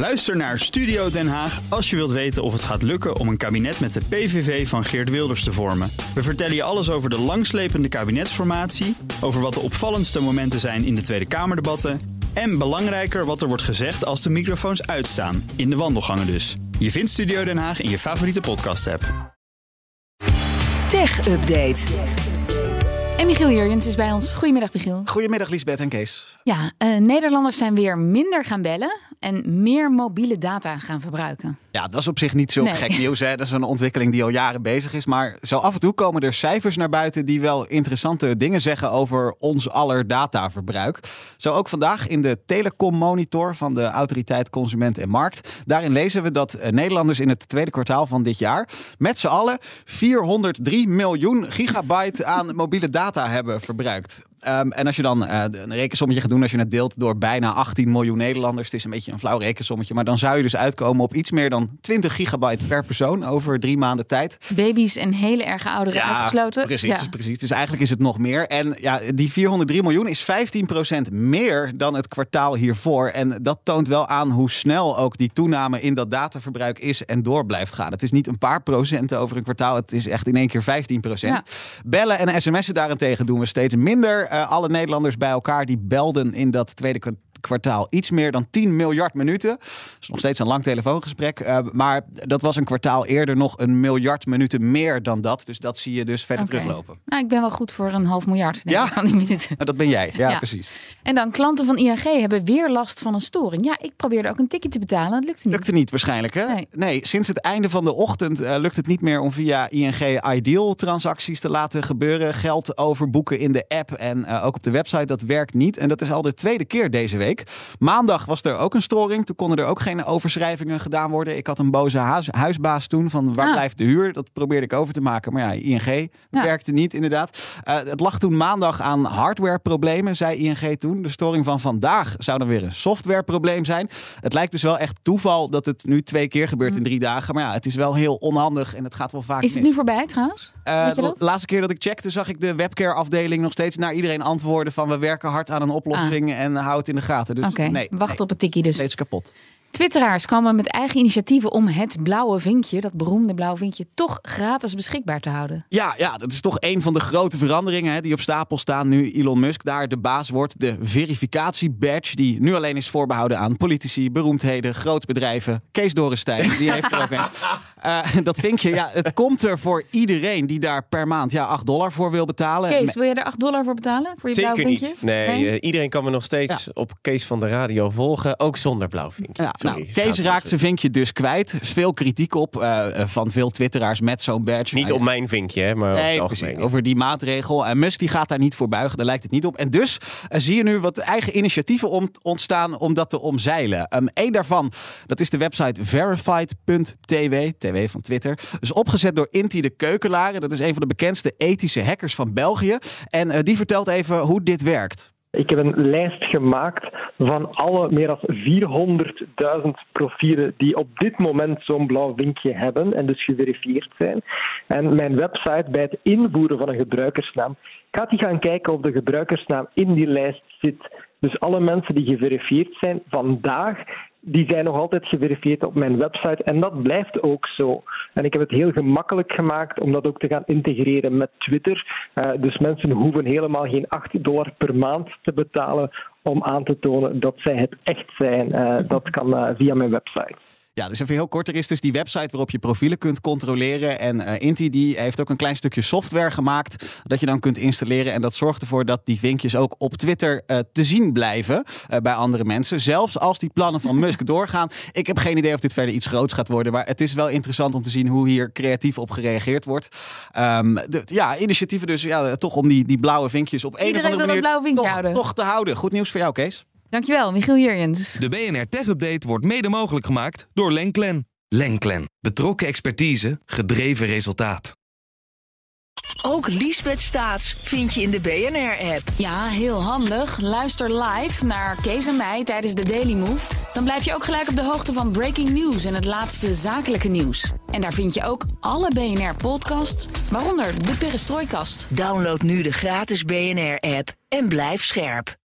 Luister naar Studio Den Haag als je wilt weten of het gaat lukken om een kabinet met de PVV van Geert Wilders te vormen. We vertellen je alles over de langslepende kabinetsformatie, over wat de opvallendste momenten zijn in de Tweede Kamerdebatten en belangrijker wat er wordt gezegd als de microfoons uitstaan, in de wandelgangen dus. Je vindt Studio Den Haag in je favoriete podcast-app. Tech Update. En Michiel Jurjens is bij ons. Goedemiddag, Michiel. Goedemiddag Lisbeth en Kees. Ja, uh, Nederlanders zijn weer minder gaan bellen en meer mobiele data gaan verbruiken. Ja, dat is op zich niet zo Nee. gek nieuws. Hè? Dat is een ontwikkeling die al jaren bezig is. Maar zo af en toe komen er cijfers naar buiten die wel interessante dingen zeggen over ons aller dataverbruik. Zo ook vandaag in de Telecom Monitor van de Autoriteit Consument en Markt. Daarin lezen we dat eh, Nederlanders in het tweede kwartaal van dit jaar met z'n allen 403 miljoen gigabyte aan mobiele data hebben verbruikt. Ehm, en als je dan eh, een rekensommetje gaat doen, als je het deelt door bijna 18 miljoen Nederlanders, het is een beetje een flauw rekensommetje, maar dan zou je dus uitkomen op iets meer dan 20 gigabyte per persoon over drie maanden tijd. Baby's en hele erge ouderen uitgesloten. Precies, Ja. precies. Dus eigenlijk is het nog meer. En ja, die 403 miljoen is 15% meer dan het kwartaal hiervoor. En dat toont wel aan hoe snel ook die toename in dat dataverbruik is en door blijft gaan. Het is niet een paar procenten over een kwartaal. Het is echt in één keer 15%. Ja. Bellen en sms'en daarentegen doen we steeds minder. Eh, alle Nederlanders bij elkaar die belden in dat tweede kwartaal iets meer dan 10 miljard minuten. Dat is nog steeds een lang telefoongesprek. eh, maar dat was een kwartaal eerder nog een miljard minuten meer dan dat. Dus dat zie je dus verder teruglopen. Nou, ik ben wel goed voor een half miljard denk Ja. ik, die minuten. Nou, dat ben jij. Ja, Ja. precies. En dan klanten van ING hebben weer last van een storing. Ja, ik probeerde ook een ticket te betalen. Dat lukte niet. Lukte niet waarschijnlijk, hè? Nee. sinds het einde van de ochtend eh, lukt het niet meer om via ING Ideal transacties te laten gebeuren. Geld overboeken in de app en eh, ook op de website, dat werkt niet. En dat is al de tweede keer deze week. Maandag was er ook een storing. Toen konden er ook geen overschrijvingen gedaan worden. Ik had een boze huis, huisbaas toen van waar Ah. blijft de huur? Dat probeerde ik over te maken. Maar ja, ING Ja. werkte niet inderdaad. Eh, het lag toen maandag aan hardwareproblemen, zei ING toen. De storing van vandaag zou dan weer een softwareprobleem zijn. Het lijkt dus wel echt toeval dat het nu twee keer gebeurt in drie dagen. Maar ja, het is wel heel onhandig en het gaat wel vaak Mm. Is het mis. nu voorbij trouwens? Eh, de laatste keer dat ik checkte, zag ik de webcare-afdeling nog steeds naar iedereen antwoorden van we werken hard aan een oplossing en hou het in de gaten. Dus. Oké, nee, wacht nee, op het tikkie dus. steeds kapot. Twitteraars komen met eigen initiatieven om het blauwe vinkje, dat beroemde blauwe vinkje, toch gratis beschikbaar te houden. Ja, ja, dat is toch een van de grote veranderingen hè, die op stapel staan nu Elon Musk daar de baas wordt. De verificatie-badge, die nu alleen is voorbehouden aan politici, beroemdheden, grote bedrijven. Kees Dorrestein, die heeft er ook een. Eh, dat vinkje, ja, het komt er voor iedereen die daar per maand ja, 8 dollar voor wil betalen. Kees, wil je er 8 dollar voor betalen? Voor je Zeker blauwe vinkje? niet. Nee, eh, iedereen kan me nog steeds op Kees van de Radio volgen. Ook zonder blauw vinkje. Ja, Sorry, nou, Kees raakt zijn vinkje dus kwijt. Er is veel kritiek op eh, eh, van veel twitteraars met zo'n badge. Niet op mijn vinkje, hè, maar over het. Over die maatregel. En Musk die gaat daar niet voor buigen, daar lijkt het niet op. En dus eh, zie je nu wat eigen initiatieven ontstaan om dat te omzeilen. Eén daarvan, dat is de website verified.tw, tw van Twitter. Dus opgezet door Inti de Keukelaren. Dat is een van de bekendste ethische hackers van België. En eh, die vertelt even hoe dit werkt. Ik heb een lijst gemaakt van alle meer dan 400.000 profielen die op dit moment zo'n blauw vinkje hebben en dus geverifieerd zijn. En mijn website bij het invoeren van een gebruikersnaam gaat die gaan kijken of de gebruikersnaam in die lijst zit. Dus alle mensen die geverifieerd zijn vandaag, die zijn nog altijd geverifieerd op mijn website en dat blijft ook zo. En ik heb het heel gemakkelijk gemaakt om dat ook te gaan integreren met Twitter. Eh, dus mensen hoeven helemaal geen 8 dollar per maand te betalen om aan te tonen dat zij het echt zijn. Eh, dat kan eh, via mijn website. Ja, dus even heel kort. Er is dus die website waarop je profielen kunt controleren. En eh, Inti die heeft ook een klein stukje software gemaakt dat je dan kunt installeren. En dat zorgt ervoor dat die vinkjes ook op Twitter eh, te zien blijven eh, bij andere mensen. Zelfs als die plannen van Musk doorgaan. Ik heb geen idee of dit verder iets groots gaat worden. Maar het is wel interessant om te zien hoe hier creatief op gereageerd wordt. Ehm, de, ja, initiatieven dus ja, toch om die, die blauwe vinkjes op een Iedereen of andere manier toch te houden. Goed nieuws voor jou, Kees. Dankjewel, Michiel Jurjens. De BNR Tech Update wordt mede mogelijk gemaakt door Lenklen. Lenklen. Betrokken expertise, gedreven resultaat. Ook Liesbeth Staats vind je in de BNR-app. Ja, heel handig. Luister live naar Kees en mij tijdens de Daily Move. Dan blijf je ook gelijk op de hoogte van breaking news en het laatste zakelijke nieuws. En daar vind je ook alle BNR-podcasts, waaronder de Perestrooikast. Download nu de gratis BNR-app en blijf scherp.